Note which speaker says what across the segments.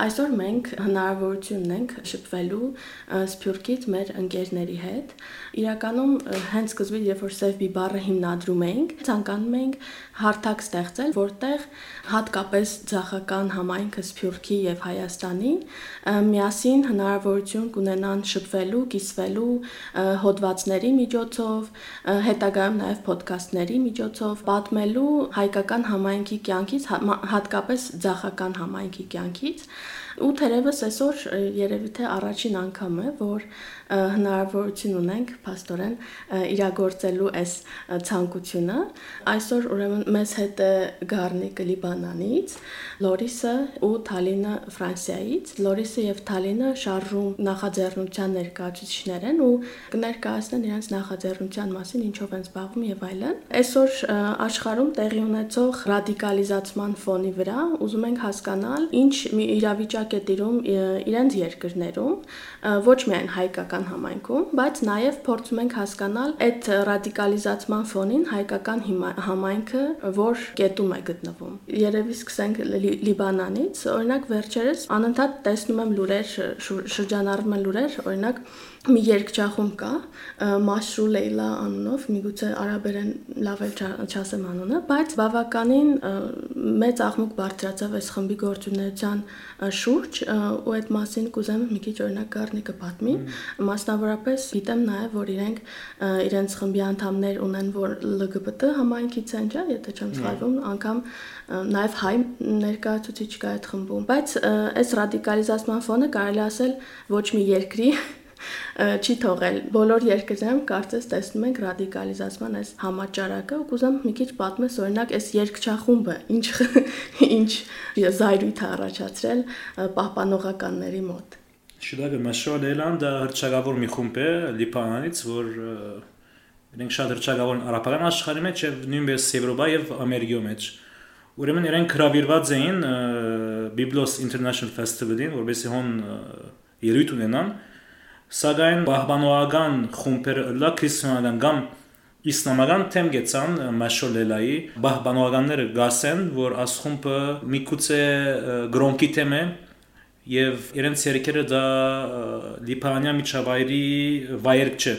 Speaker 1: Այսօր մենք հնարավորություն ունենք շփվելու Սփյուռքից մեր ընկերների հետ։ Իրականում հենց սկզբից, երբ որ Սևբի բառը հիմնադրում էինք, ցանկանում էինք հարթակ ստեղծել, որտեղ հատկապես ցախական համայնքը Սփյուռքի եւ Հայաստանի միասին հնարավորություն կունենան շփվելու, կիսվելու հոդվածների միջոցով, հետագայում նաեւ ոդքասթների միջոցով պատմելու հայկական համայնքի կյանքից, հատկապես ցախական համայնքի կյանքից ու թերևս այսօր երևի թե առաջին անգամ է, որ հնարավորություն ունենք աստորեն իրագործելու այս ցանկությունը։ Այսօր ուրեմն մեզ հետ է Գառնիկը Լիբանանից, Լորիսը ու Թալինը Ֆրանսիայից։ Լորիսը եւ Թալինը շարժում նախաձեռնության ներկայացուցիչներ են ու կներկայացնեն իրենց նախաձեռնության մասին, ինչով են զբաղվում եւ այլն։ Այսօր աշխարհում տեղի ունեցող ռադիկալիզացման ֆոնի վրա ուզում ենք հասկանալ, ինչ իրավիճակ է տիրում իրենց երկրներում, ոչ միայն հայկական համայնքում, բայց նաև փորձում ենք հասկանալ այդ ռադիկալիզացման ֆոնին հայկական համայնքը որ կետում է գտնվում։ Երևի սկսենք Լիբանանից, օրինակ վերջերս անընդհատ տեսնում եմ լուրեր, շրջանառվում են լուրեր, օրինակ մի երգչախում կա Մաշրու Լեյլա անունով, միգուցե արաբերեն լավ էլ չասեմ անունը, բայց բավականին մեծ աղմուկ բարձրացավ այս խմբի գործունեության շուրջ ու այդ մասին կուզեմ մի քիչ օրինակ Գառնիկը պատմի։ Մասնավորապես գիտեմ նաև, որ իրենք իրենց խմբի անդամներ ունեն, որ LGBT համայնքից են, չէ՞, եթե չեմ սխալվում, անգամ նաև հայ ներկայացուցիչ կա այդ խմբում, բայց այս ռադիկալիզացման ֆոնը կարելի ասել ոչ մի երկրի չի թողել։ Բոլոր երկրներում կարծես տեսնում ենք ռադիկալիզացման այս համաճարակը, ու կուզեմ մի քիչ պատմես օրինակ այս երկչախումբը ինչ ինչ զայրույթ առաջացրել պահպանողականների մոտ։
Speaker 2: Շուտով Մաշոլ Էլան դա հրճագավոր մի խումբ է Լիբանանից, որ իրենք շատ հրճագավոր են արաբական աշխարհի մեջ եւ նույնպես Եվրոպա եւ Ամերիկայի մեջ։ Ուրեմն իրենք հրավիրված էին Biblos International Festival-ին, որովհետեւ հոն ելույթ ունենան, սակայն բահբանողական խումբերը լա քրիստոնեական կամ իսլամական թեմ գեցան մաշոլելայի բահբանողականները գասեն որ աս խումբը միգուցե գրոնկի թեմ է եւ իրենց երկերը դա լիբանանիա միջավայրի վայրք չէ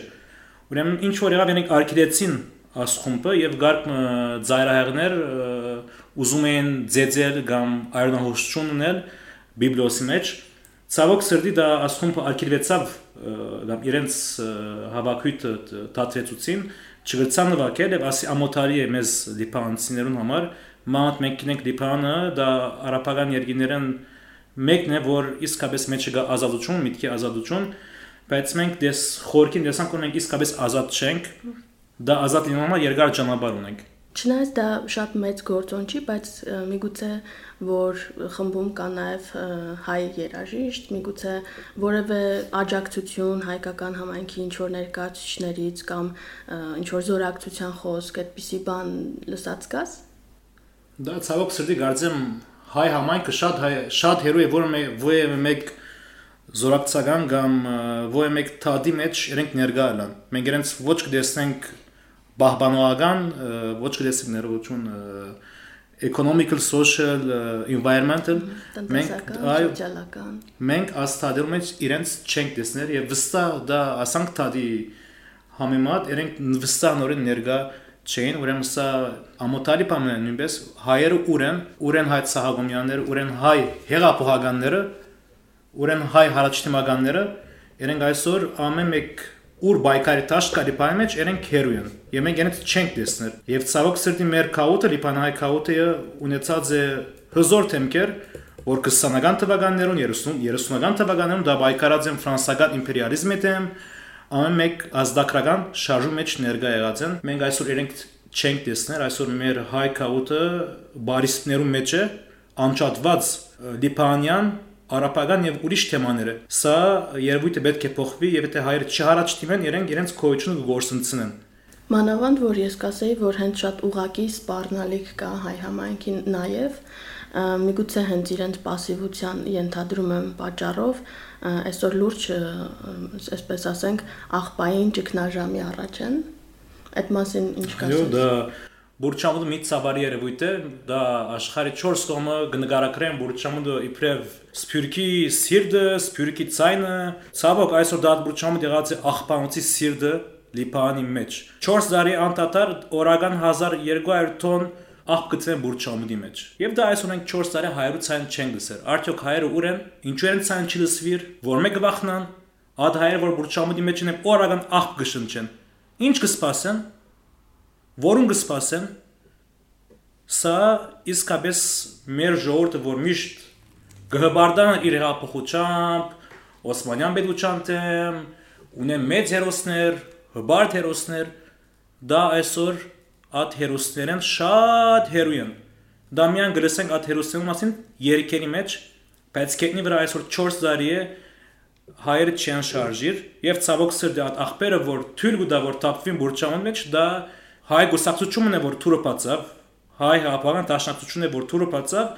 Speaker 2: ուրեմն ինչ որ եղավ իրենք արկիդեցին աս խումբը եւ գարկ ծայրահեղներ ուզում են ձեձել կամ այրնահոսություն ունել բիբլիոսի մեջ ցավոք սրտի դա աս խումբը արկիդեցավ կամ իրենց հավաքույթը դատվեցուցին չգրցան նվակել եւ ասի ամոթարի է մեզ լիբանանցիներուն համար մանդ մենք գինենք լիբանը դա արաբական երկիներեն մեկն է որ իսկապես մեջը գա ազատություն միտքի ազատություն բայց մենք դες խորքին դեսանք որ մենք իսկապես ազատ չենք դա ազատ լինելու համար երկար ճանապարհ ունենք
Speaker 1: Չնայած դա շատ մեծ գործոն չի, բայց միգուցե որ խմբում կա նաև հայ երաժիշտ, միգուցե որևէ աջակցություն հայկական համայնքի ինչ որ ներկայացուցիչներից կամ ինչ որ զորակցության խոսք, այդպիսի բան լսած կաս։
Speaker 2: Դա ցավոք սրտի կարծեմ հայ համայնքը շատ հայ շատ հերոյ է, որը ո մեկ զորակցական կամ ո մեկ թադի մեջ իրենք ներկա են։ Մենք իրենց ոչ կդեսնենք բահբանողական ոչ կդեսնենք ներողություն economical social environmental
Speaker 1: մենք այո
Speaker 2: մենք աստադել մեջ իրենց չենք տեսնել եւ վստահ դա ասանք տադի համեմատ իրենք վստահ նորեն ներկա չէին ուրեմն սա ամոթալի բան է նույնպես հայերը ուրեն ուրեն հայ սահագոմյանները ուրեն հայ հեղափոխականները ուրեն հայ հարաճտիմականները իրենք այսօր ամեն մեկ ուր բայկարի տաշկարի բանի մեջ իրենք հերու են եւ մենք այնց չենք տեսնել եւ ցավոք սրտի մեր քաուտը լիբանահայ քաուտը ունեցած է հզոր թեմքեր որ 20-ական թվականներուն 30 30-ական թվականներուն դա բայկարած են ֆրանսական իմպերիալիզմի դեմ ամեն մեկ ազդակրական շարժում մեջ ներկա եղած են մենք այսօր իրենք չենք տեսնել այսօր մեր հայ քաուտը բարիստներու մեջ է անչատված լիբանյան արաբական եւ ուրիշ թեմաները։ Սա երևույթը պետք է փոխվի եւ եթե հայերը չհարաճտիմեն, իրենք իրենց քոյությունը գործընծնեն։
Speaker 1: Մանավանդ որ ես կասեի, որ հենց շատ ուղակի սպառնալիք կա հայ համայնքին նաև միգուցե հենց իրենց пассивության ենթադրում եմ պատճառով այսօր լուրջ այսպես ասենք աղբային ճգնաժամի առաջ են այդ մասին ինչ կասես։
Speaker 2: Այո, դա Բուրչամուդը մի ցավարի երևույթ է, դա աշխարհի 4 կողմը կնկարագրեն Բուրչամուդը իբրև սփյուրքի սիրտը, սփյուրքի ցայնը, ցավոք այսօր դա Բուրչամուդը եղած է աղբանոցի սիրտը Լիբանի մեջ։ 4 տարի անտատար օրական 1200 տոն աղբ գծեն Բուրչամուդի մեջ։ Եվ դա այսօր ենք 4 տարի հայրու ցայն չեն գսեր։ Արդյոք հայրը ուր են, ինչու են ցայն չլսվիր, որ մեկը վախնան, ադհ հայրը որ Բուրչամուդի մեջ են օրական աղբ գշնչեն։ Ինչ կսպասեն, որուն կսպասեն սա իսկապես մեր ժողովուրդը որ միշտ գհբարդան իր հապոխությամբ Օսմանյան պետության դեմ ունեն մեծ հերոսներ, հբարդ հերոսներ, դա այսօր այդ հերոսներեն շատ հերույ են։ Դա միան գրեսենք այդ հերոսների մասին երկերի մեջ, բայց կետնի վրա այսօր 4 տարի է հայերը չեն շարժիր եւ ցավոք սրտի այդ աղբերը որ թույլ գուտա որ տապվին բուրճամոն մեջ դա հայ գուսակցությունն է որ թուրը բացավ հայ հապաղան դաշնակցությունն է որ թուրը բացավ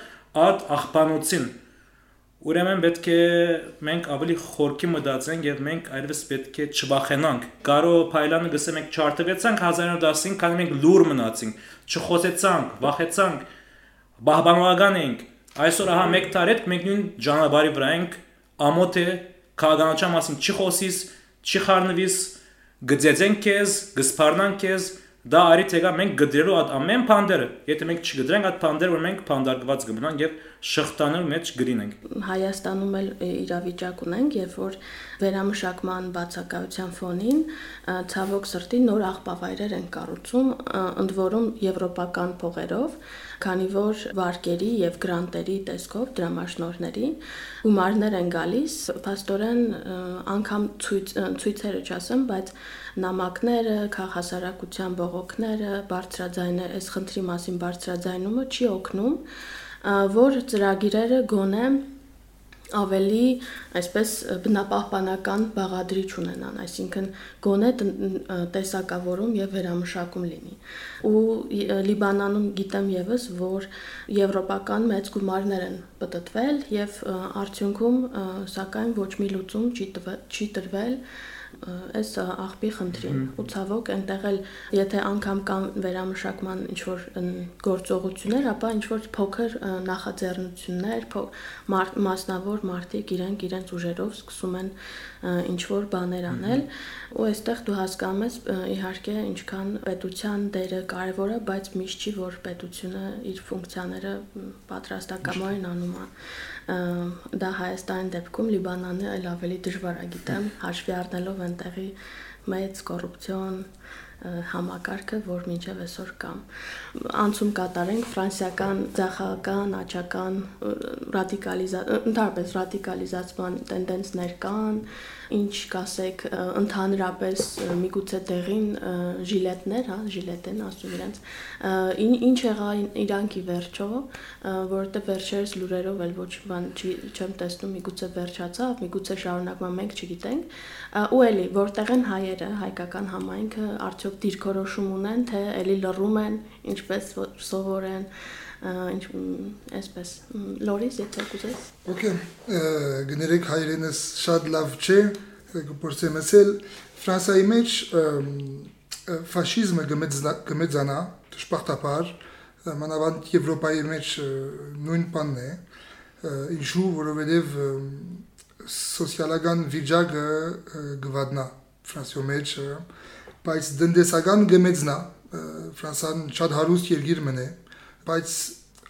Speaker 2: այդ աղբանոցին ուրեմն պետք է մենք ավելի խորքի մտածենք եւ մենք այլևս պետք է չվախենանք կարո փայլանը գսե մենք չարտվեցանք 1910-ին քանի մենք լուր մնացինք չխոսեցանք վախեցանք բահբանողական ենք այսօր ահա մեկ տարի հետ մենք նույն ճանապարհի վրա ենք ամոթ է քաղաքանացիա մասին չի խոսիս չի խառնվիս գծեցեն քեզ գսփառնան քեզ դա արի թեգա մենք գդրելու այդ ամեն փանդերը եթե մենք չգդրենք այդ փանդերը որ մենք փանդարկված կմնան եւ շղթաներ մեջ գրինենք
Speaker 1: Հայաստանում էլ իրավիճակ ունենք երբ որ վերամշակման բացակայության ֆոնին ցավոք սրտի նոր աղբավայրեր են կառուցում ընդ որում եվրոպական փողերով քանի որ վարկերի եւ գրանտերի տեսքով դրամաշնորհների գումարներ են գալիս փաստորեն անգամ ցույց ցույցերը չասեմ բայց նամակները քաղաքասարակության բողոքները բարձրաձայնը այս խնդրի մասին բարձրաձայնումը չի օգնում որ ծրագիրերը գոնե ավելի այսպես բնապահպանական բաղադրիչ ունենան, այսինքն գոնե տեսակավորում եւ վերամշակում լինի։ Ու Լիբանանում գիտեմ եւս, որ եվրոպական մեծ գումարներ են պատտվել եւ արդյունքում սակայն ոչ մի լուծում չի չի տրվել այս աղբի խնդրին ու ցավոք այնտեղ էլ եթե անգամ կան վերամշակման ինչ որ գործողություններ, ապա ինչ որ փոքր նախաձեռնություններ, մասնավոր մարդիկ իրենք իրենց ուժերով սկսում են ինչ որ բաներ անել ու այստեղ դու հասկանում ես իհարկե ինչքան պետության դերը կարևոր է, բայց միշտ չի որ պետությունը իր ֆունկցիաները պատրաստակամորեն անում է դա Հայաստանի դեպքում Լիբանանը այլ ավելի դժվար է գիտեմ հաշվի առնելով այնտեղի մեծ կոռուպցիոն համակարգը, որ մինչև այսօր կամ անցում կատարենք ֆրանսիական ցախական, աչական ռադիկալիզա ընդհանրապես ռադիկալիզացման տենդենսներ կան, ինչ կասեք, ընդհանրապես միգուցե դեղին ժիլետներ, հա, ժիլետ են ասում իրենց։ Ինչ եղա իրանքի վերջո, որովհետև վերջերս լուրերով էլ ոչ բան չեմ տեսնում, միգուցե վերջացավ, միգուցե շարունակվում մենք չգիտենք։ Ու էլի, որտեղ են հայերը, հայկական համայնքը արդյոք դիրքորոշում ունեն, թե էլի լռում են, ինչպես սովոր են ինչ այսպես լորիս եթե կուզես
Speaker 3: Okay գներեք հայրենս շատ լավ չէ գործեմ ասել Ֆրանսիայի մեջ ֆաշիզմը գմեծանա դժբախտաբար մանավանդ Եվրոպայի մեջ նույն բանն է ինչու որովհետև սոցիալական վիճակը գվադնա Ֆրանսիո մեջ բայց դնդեսական գմեծնա Ֆրանսան շատ հարուստ երկիր մնե բայց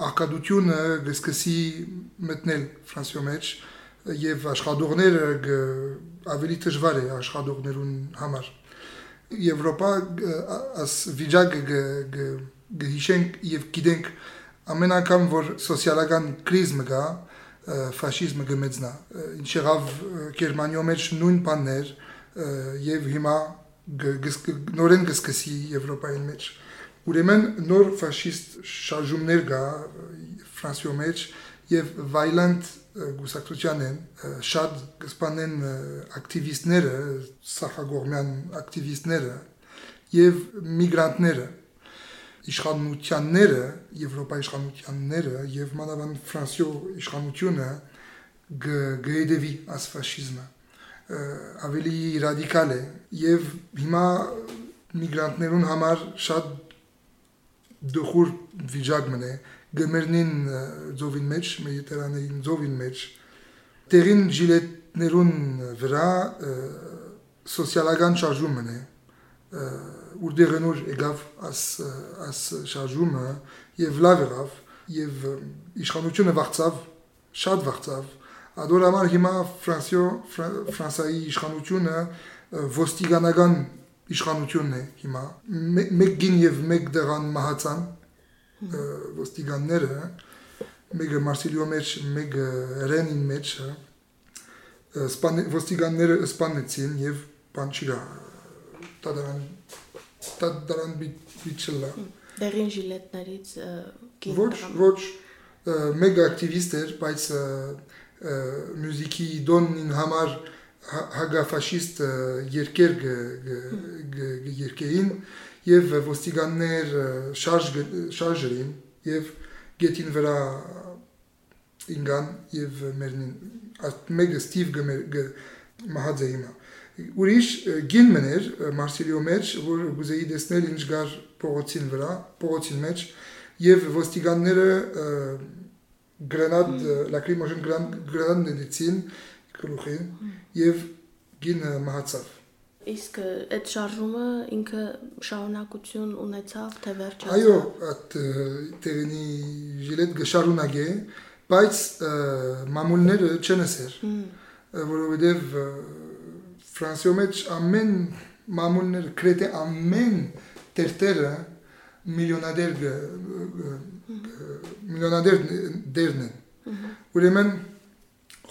Speaker 3: աղքատությունը գսկսի մտնել Ֆրանսիո մեջ եւ աշխատողները ավելի դժվար է աշխատողներուն համար Եվրոպա աս վիճակը գհիշենք եւ գիտենք ամեն անգամ որ սոցիալական կրիզ մգա ֆաշիզմը գմեցնա ինչ եղավ Գերմանիո մեջ նույն բաններ եւ հիմա նորեն կսկսի Եվրոպայի մեջ ուրեմն նոր ֆաշիստ շարժումներ կա Ֆրանսիո մեջ եւ վայլանտ գուսակցության են շատ կսպանեն ակտիվիստները սախագողմյան ակտիվիստները եւ միգրանտները իշխանությունները Եվրոպայի իշխանությունները եւ մանավանդ Ֆրանսիո իշխանությունը գեդեվի աս ֆաշիզմը ավելի ռադիկալ է եւ հիմա միգրանտներուն համար շատ դխուր վիճակ մնե գմերնին ձովին մեջ մեդիտերանեին ձովին մեջ տեղին ջիլետներուն վրա սոցիալական շարժում մնե ուրդեղնուր եկավ աս աս շարժումը եւ լավ եղավ եւ իշխանությունը վախծավ շատ վախծավ Ադոր համար հիմա Ֆրանսիո Ֆրանսայի իշխանությունը ոստիկանական իշխանությունն է հիմա մեկ գին եւ մեկ դղան մահացան ոստիկանները մեկը Մարսիլիո մեջ մեկը Ռենին մեջ ոստիկանները սպանեցին եւ բան չի գա տադարան տադարան բիչլա
Speaker 1: դերին ժիլետներից
Speaker 3: ոչ ոչ մեկ ակտիվիստ էր բայց մյուզիկի դոնին համար հագաֆաշիստ երկեր երկեին եւ ոստիկաններ շարժ շարժերին եւ գետին վրա ինգան եւ մերնին մեգը ստիվ մահաձե հիմա ուրիշ գին մներ մարսիլիո մեջ որ գուզեի դեսնել ինչ գար փողոցին վրա փողոցին մեջ եւ ոստիկանները գրանատ լակրիմոժեն գրանատ ներեցին գլուխին եւ գինը մահացավ
Speaker 1: իսկ այդ շարժումը ինքը շարունակություն ունեցավ թե վերջացավ?
Speaker 3: Այո այդ տեղնի ժիլետ գշարունակե բայց մամուլները չեն ասեր որովհետեւ ֆրանսիո մեջ ամեն մամուլները կրետե ամեն տերտերը միլիոնադեր միլիոնադեր դերն են ուրեմն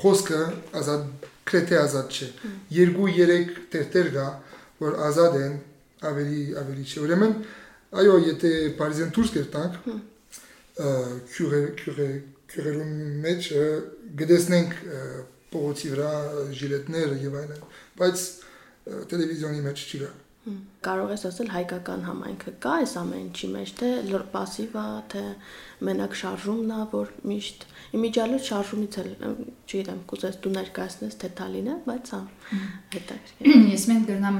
Speaker 3: խոսքը ազատ կրետե ազատ չէ երկու երեք տերտեր կա որ ազատ են ավելի ավելի չէ ուրեմն այո եթե պարիզեն դուրս կերտանք քյուրե քյուրե քյուրերուն մեջ գտեսնենք փողոցի վրա ժիլետներ եւ այլն բայց տելևիզիոնի մեջ չի գա
Speaker 1: Կարող ես ասել հայկական համայնքը կա այս ամեն ինչի մեջ, թե պասիվա, թե մենակ շարժումն է, որ միշտ իմիջիալոց շարժումից էլ, չգիտեմ, կուզես դու ներկայացնես թե Թալինը, բայց հա հետաքրքիր։
Speaker 4: Ես մենք գրնամ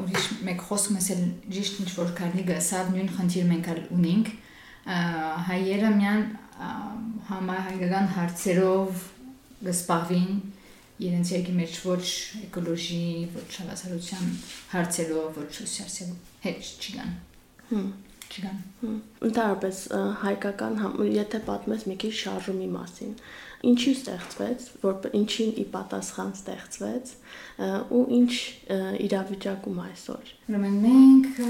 Speaker 4: ուրիշ մեկ խոսք մեսել ճիշտ ինչ որ կարնի գասավ նույն խնդիր մենք ալ ունենք հայերը միան համահայկական հարցերով գսպավին իրենց երկի մեջ ոչ էկոլոգի, ոչ հավասարության հարցերով, ոչ սոցիալ հետ չգան։ Հմ չգան։
Speaker 1: Ընդհանրապես հայկական եթե պատմես մի քիչ շարժումի մասին, ինչի ստեղծվեց, որ ինչին ի պատասխան ստեղծվեց ու ինչ իրավիճակում այսօր։
Speaker 4: Ուրեմն մենք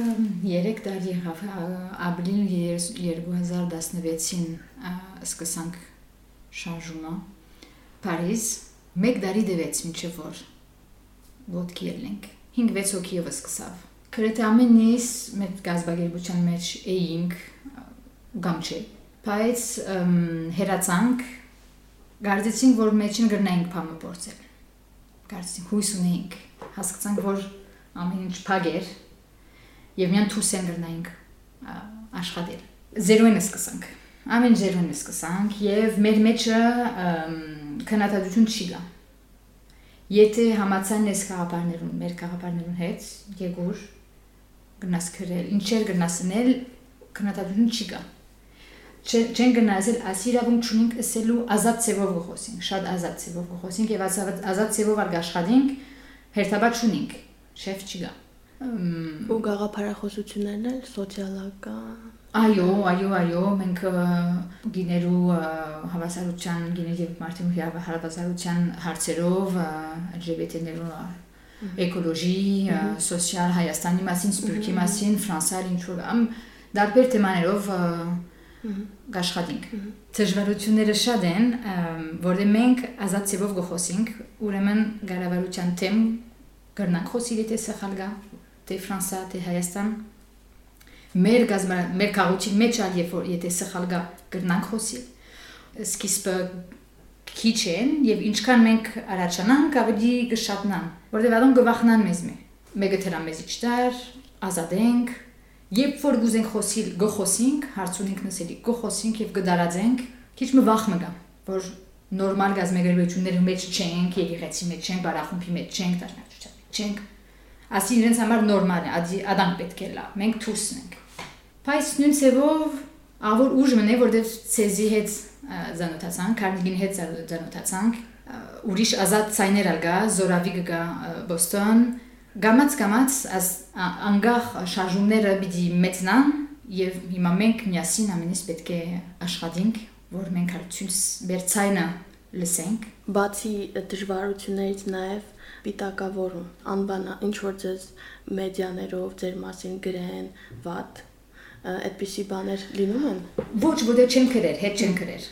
Speaker 4: 3 տարի եղավ ապրիլ 2016-ին սկսանք շարժումը Փարիզ մեկ դարի դեվեց մինչև որ ոտքի ելնենք 5-6 հոգիով սկսավ Գրեթե ամեն ինչ մեր գազբագերության մեջ էինք գամ չէ բայց հերացանք գարձեցինք որ մեջին գրնայինք փամը փորձել գարձեցինք հույս ունեինք հասկացանք որ ամեն ինչ փագեր եւ միան թուսեն գրնայինք աշխատել զերոյին սկսանք ամեն զերոյին սկսանք եւ մեր մեջը քննադատություն չի գա։ Եթե համացան ես խաղապարներուն, մեր խաղապարներուն հետ, եգուր գնաս քրել, ինչեր գնասնել, քննադատություն չի գա։ Չեն գնացել ասիրավուն ճունինք ասելու ազատ ծևով գխոսինք, շատ ազատ ծևով գխոսինք եւ ազատ ծևով արգաշխատինք, հերթաբար ճունինք, շեֆ չի գա։
Speaker 1: Ու գաղափարախոսություններն էլ սոցիալական
Speaker 4: Այո, այո, այո, մենք գիներու հավասարության, գիներ եւ մարդու հավասարության հարցերով LGBT-ներու էկոլոգի, սոցիալ Հայաստանի մասին, սպիրկի մասին, Ֆրանսիալ ինչ որ ամ դարբեր թեմաներով գաշխատինք։ Դժվարությունները շատ են, որտեղ մենք ազատ ծևով գխոսենք, ուրեմն գարավարության թեմ կրնանք խոսի եթե սխալ գա, թե Ֆրանսա, թե Հայաստան մեր գազմա մեր քաղաքի մեջ ալ երբ որ եթե սխալ գա կրնանք խոսել սկիզբը քիչ են եւ ինչքան մենք առաջանանք ավելի կշատնան որտեղ ադոն գվախնան մեզ մե մեկը թրա մեզ իջտար ազատենք երբ որ գուզենք խոսիլ գոխոսինք հարցունենք նսելի գոխոսինք եւ գդարածենք քիչ մը վախ մը գա որ նորմալ գազམ་եգերությունների մեջ չենք, եղեղեցի մեջ չենք, բարախումբի մեջ չենք, դաշնակցության չենք։ Ասի իրենց համար նորմալ է, ադանք պետք է լա։ Մենք թուսն ենք Բայց նույն ցևով ավոր ուժ մնե որտեվ ցեզի հետ զանոթացան, Carnegie-ի հետ զանոթացանք, ուրիշ ազատ ցայներ ալգա, Զորավի գա Բոստոն, գամած գամած as անգախ շարժումները պիտի մեծնան եւ հիմա մենք միասին ամենից պետք է աշխատենք, որ մենք հարցույց բերցայնը լսենք։
Speaker 1: Բացի դժվարություններից նաև պիտակավորում, անբանա ինչ որ ձեզ մեդիաներով ձեր մասին գրեն, վատ այդպիսի բաներ լինում են։
Speaker 4: Ոչ, որտեղ չեն գրեր, հետ չեն գրեր։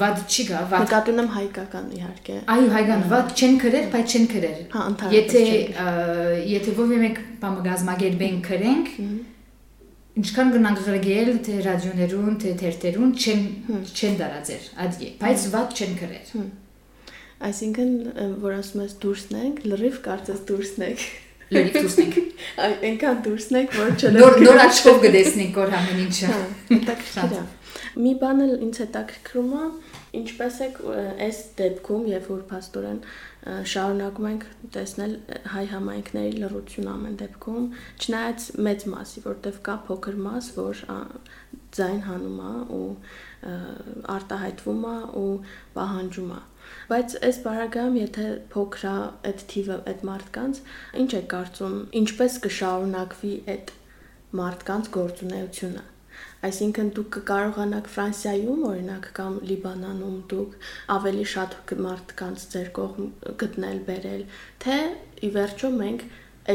Speaker 4: Վատ չի գա, վատ։
Speaker 1: Նկատում եմ հայկական իհարկե։
Speaker 4: Այո, հայկական, վատ չեն գրեր, բայց չեն գրեր։
Speaker 1: Հա, ընդհանրապես։
Speaker 4: Եթե եթե ովի մենք բամգազմագերբեն գրենք, ինչքան գնանք գրել թե ռադիոներուն, թե թերթերուն չեն չեն դարածեր, ադի, բայց վատ չեն գրեր։
Speaker 1: Այսինքն, որ ասում ես դուրսնենք, լրիվ կարծես դուրսնենք։
Speaker 4: Լրիվ դուրսնենք։
Speaker 1: Այ այնքան դուրսնենք, որ չլը։
Speaker 4: Նոր նոր աչքով կդեսնենք որ ամեն ինչը։
Speaker 1: Հետաքրքիր է։ Մի բան էլ ինձ հետաքրքրում է, ինչպես է այս դեպքում, երբ որ փաստորեն շարունակում ենք տեսնել հայ համայնքների լռություն ամեն դեպքում, չնայած մեծ մասի, որտեվ կա փոքր մաս, որ ձայն հանում է ու արտահայտվում է ու պահանջում է Բայց այս բարագայում, եթե փոքր այդ թիվը այդ մարդկանց, ինչ է կարծում, ինչպես կշարունակվի այդ մարդկանց գործունեությունը։ Այսինքն դուք կկարողանաք Ֆրանսիայում օրինակ կամ Լիբանանում դուք ավելի շատ մարդկանց ձեր կողմ գտնել, բերել, թե ի վերջո մենք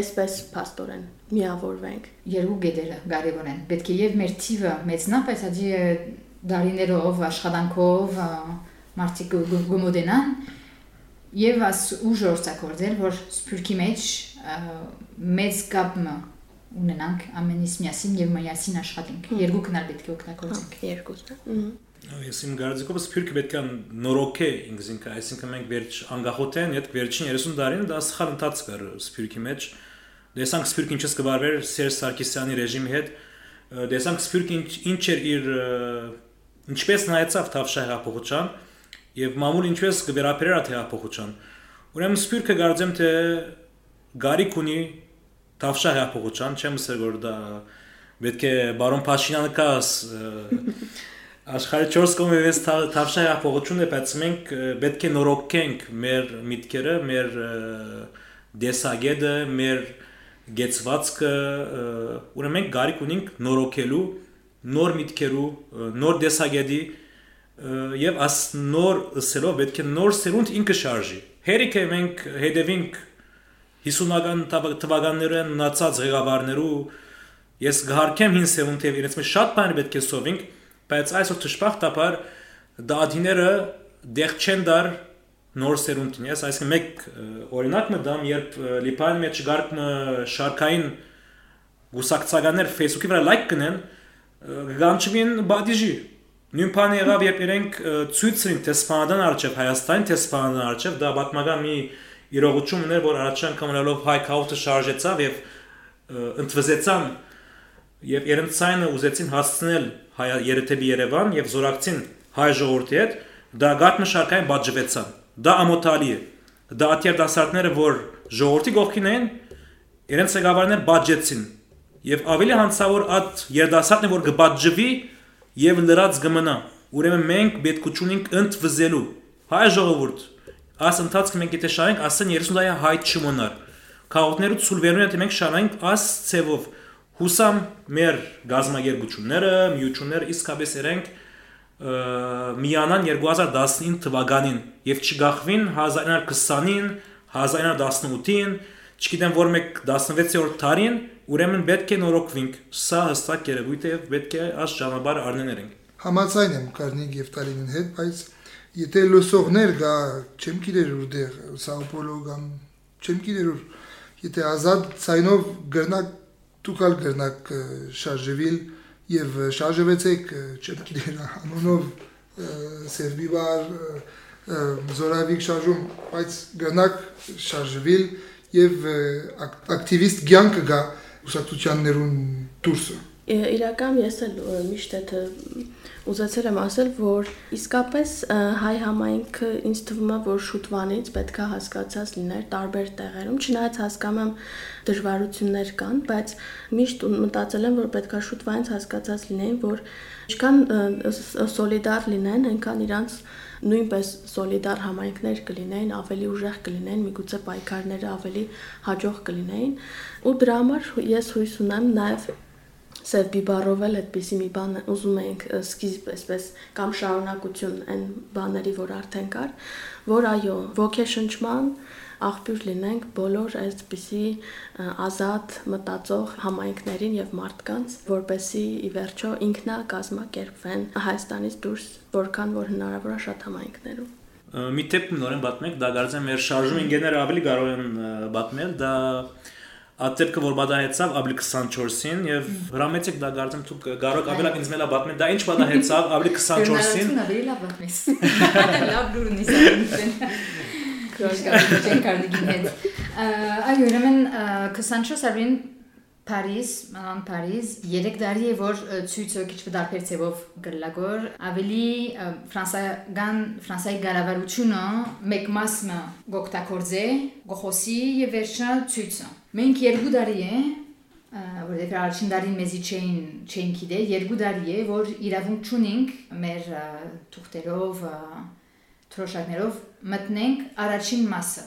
Speaker 1: այսպես փաստորեն միավորվենք։
Speaker 4: Երկու գեդերը կարևոր են։ Պետք է եւ մեր թիվը մեծնա, բայց հաջի դարիներով աշխատանքով մարդիկ գումոդենան եւ աս ուժ օրցակորձել որ սփյուռքի մեջ մեծ կապը ունենանք ամենից միասին եւ միասին աշխատենք երկու կնալ պետք է օգտագործենք
Speaker 1: երկուսը
Speaker 2: Ես իմ գարձիկով սփյուռքը պետք է նորոքե ինքզինքը, այսինքն մենք վերջ անգախոտեն, այդ վերջին 30 տարին դա սխալ ընթաց կար սփյուռքի մեջ։ Դեսանք սփյուռքը ինչպես կբարվեր Սերժ Սարգսյանի ռեժիմի հետ, դեսանք սփյուռքը ինչ էր իր ինչպես նայեցավ Թավշա հեղափոխության, եւ մամուլ ինչպես կվերապերեր այդ հեղափոխության։ Ուրեմն սպիրկը գարձեմ թե գարիկ ունի Թավշա հեղափոխության, չեմ ասել որ դա պետք է բարոն Փաշինյանը կաս աշխարհի 4 կողմի վեց Թավշա հեղափոխությունը, բայց մենք պետք է նորոգենք մեր միտքերը, մեր դեսագեդը, մեր գեցվածքը, ուրեմն մենք գարիկ ունենք նորոգելու նոր միտքերու, նոր դեսագեդի եւ աս նոր սելով պետք է նոր սերունդ ինքը շարժի։ Հերիք է մենք հետևինք 50-ական թվականներն ունացած ղեկավարներու ես գհարկեմ հին սերունդը եւ իրենց մեջ շատ բան պետք է սովինք, բայց այսօր ճշմարտաբար դադիները դեղ չեն դար նոր սերունդին, ես այսինքն մեկ օրինակ մտամ, երբ լիփանի մեջ գարկն շարքային գուսակցականներ Facebook-ի վրա լայք կնեն, գանչվին բադիժի Նույն բանը եղավ, երբ իրենք ցույց էին թե Սպանադան արչև Հայաստան, թե Սպանադան արչև, դա պատմական մի իրողություն ուներ, որ առաջ անգամ ունելով հայ քաութը շարժեցավ եւ ընդվզեցան եւ երեմցայինը ուզեցին հասցնել հայ Երեթեբի Երևան եւ զորակցին հայ ժողովրդի հետ, դա գատնաշարքային բաժվեցան։ Դա ամոթալի է։ Դա ատյեր դասարտները, որ ժողովրդի կողքին են, իրենց ղեկավարներ բաժեցին եւ ավելի հանցավոր այդ երդասարտն է որ կբաժվի եւ լրած գմնա։ Ուրեմն մենք պետք ունենք ընդվզելու հայ ժողովուրդ։ Աս ընթացքը մենք եթե շարենք, ասեն 30 դայա հայ չմոնար։ Քաղաքներու ցուլվերուն եթե մենք շարենք աս ցևով հուսամ մեր գազագերբությունները, միությունները իսկապես երենք միանան 2019 թվականին եւ չգախվին 1920-ին, 1918-ին, չգիտեմ որ մեկ 16-րդ տարին Ուրեմն պետք է նորոգվենք։ Սա հստակ երևույթ է պետք է այս ճանապարհ առնենք։
Speaker 3: Համաձայն եմ Կարնիգ եւ Տալինին հետ, բայց եթե լուսողներ գա, չեմ գիտեր որտեղ, Սաո Պոլո կամ չեմ գիտեր որ եթե ազատ ցայնով գրնակ դուքալ գրնակ շարժվել եւ շարժվեցեք, չեմ գիտեր անոնով սերբիբար զորավիկ շարժում, բայց գրնակ շարժվել եւ ակտիվիստ ցանկը գա ուսակցությաններուն դուրսը։
Speaker 1: Իրական ես էլ միշտ այդ ուզեցել եմ ասել, որ իսկապես հայ համայնքը ինձ թվում է, որ շուտվանից պետքա հասկացած լիներ տարբեր տեղերում, չնայած հասկանում եմ դժվարություններ կան, բայց միշտ մտածել եմ, որ պետքա շուտվանից հասկացած լինեին, որ ինչքան սոլիդար լինեն, այնքան իրանց նույնպես սոլիդար համայնքներ կլինեին, ավելի ուժեղ կլինեին, միգուցե պայքարները ավելի հաջող կլինեին։ Ու դրա համար ես հույս ունեմ նաև Սև բիբարով էլ այդպիսի մի բան ուզում էինք սկիզբ այսպես կամ շարունակություն այն բաների, որ արդեն կար, որ այո, ոգեշնչման աղբյուր լինենք բոլոր այսպիսի ազատ մտածող համայնքներին եւ մարդկանց, որպեսի ի վերջո ինքնա կազմակերպվեն Հայաստանից դուրս, որքան որ հնարավոր է շատ համայնքներում
Speaker 2: մի տեպ նորեն պատմեք, դա գարձեմ մեր շարժում ինգեներ ավելի կարող են պատմել, դա Ատեպքը որ բադահեցավ ապրիլ 24-ին եւ հրամեցեք դա գարձեմ դու կարող ավելակ ինձ մելա պատմել դա ինչ բադահեցավ ապրիլ 24-ին
Speaker 4: ավելի լավ պատմես լավ լուրնի սա Քրոշկա Կարնեգին հետ այո ուրեմն 24 ապրիլին Փարիզ, ման Փարիզ, 3 տարի է որ ցույցը քիչ դարբեր ցևով գլագոր, ավելի ֆրանսիական ֆրանսիայի գարավարությունը մեկ մասը գոկտակորձե, գոխոսի եւ վերջը ցույցը։ Մենք երկու տարի է որովհետեւ առաջին տարին մեզի չէին չէին գիտե, երկու տարի է որ իրավունք չունենք մեր թուղթերով, թրոշակներով մտնենք առաջին մասը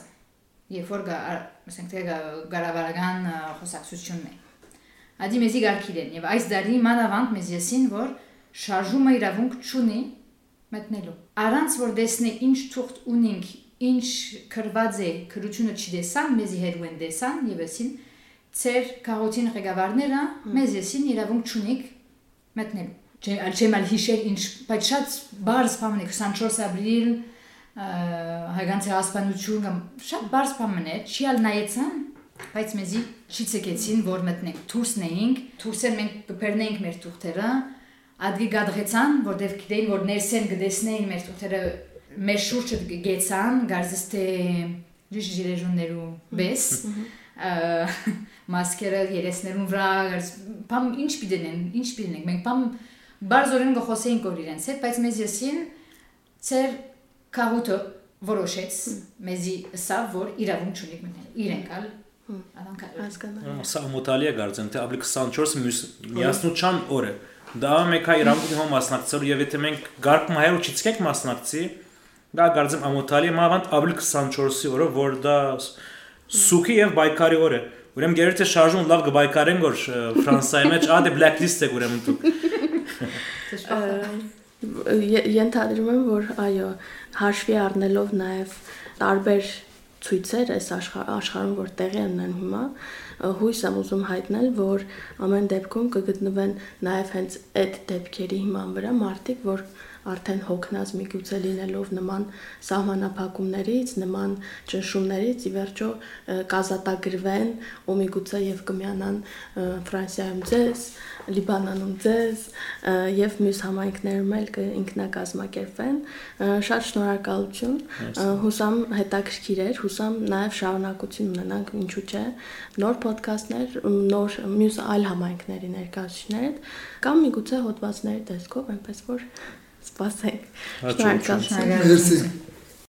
Speaker 4: երբ որ ասենք թե գարավարական խոսակցությունն է Ադի մեզի գարկիրեն եւ այս դարի մանավանդ մեզ եսին որ շարժումը իրավունք չունի մտնելու առանց որ դեսնի ինչ թուղթ ունենք ինչ կրված է քրությունը չդեսան մեզի հերուեն դեսան եւ ասին ծեր քաղաքին ղեկավարները մեզ եսին իրավունք չունիք մտնելու չէ ալչեմ ալ հիշեր ինչ բայց շատ բարձ բան է 24 ապրիլ հայգանցի ասպանություն կամ շատ բարձ բան է չիալ նայեցան բայց մեզի չի ցկեցին որ մտնենք դուրսն էինք դուրսեր մենք կբերնենք մեր թուղթերը ադգի գադղեցան որտեվ գիտեին որ ներսեն գտեսնեին մեր թուղթերը մեր շուրջը գեցան գարզստե ժիժիրեժուններու բես մասկերը երեսներուն վրա բամ ինչ պիտենեն ինչ պիտենենք մենք բամ բարձորեն գխոսեինք որ իրենց հետ բայց մեզ եսին ծեր կահուտը որոշեց մեզի սա որ իրավունք չունի իրենք ալ
Speaker 1: հասկանալ։
Speaker 2: Սա մոտալի է գարձեմ, թե ապրիլ 24 միասնության օրը։ Դա մեկ հայ իրավունքի հոմ մասնակցել եւ եթե մենք գարկում հայրու չցկեք մասնակցի, դա գարձեմ ամոթալի մավանդ ապրիլ 24-ի օրը, որ դա սուքի եւ բայկարի օր է։ Ուրեմն գերիթե շարժում լավ կբայկարեն որ Ֆրանսիայի մեջ ադե blacklist է ուրեմն դուք։
Speaker 1: Ենթադրում եմ, որ այո, հաշվի առնելով նաև տարբեր ցույցեր այս աշխարհում որ տեղի ունեն հիմա հույս եմ ուզում հայտնել որ ամեն դեպքում կգտնվեն նաև հենց այդ դեպքերի հիման վրա մարդիկ որ արդեն հոգնած միգուցե լինելով նման սահմանափակումներից, նման ճնշումներից ի վերջո կազատագրվեն ու միգուցե եւ կմիանան Ֆրանսիայում ձեզ, Լիբանանում ձեզ եւ մյուս համայնքներում էլ ինքնակազմակերպվեն։ Շատ շնորհակալություն։ Հուսամ հետաքրքիր էր, հուսամ նաեւ շարունակություն ունենանք, ինչու՞ չէ, նոր ոդքասթներ, նոր մյուս այլ համայնքների ներկայացուցիչներ կամ միգուցե հոդվածների տեսքով, այնպես որ Spasek.
Speaker 2: Şarkı.
Speaker 3: Şarkı.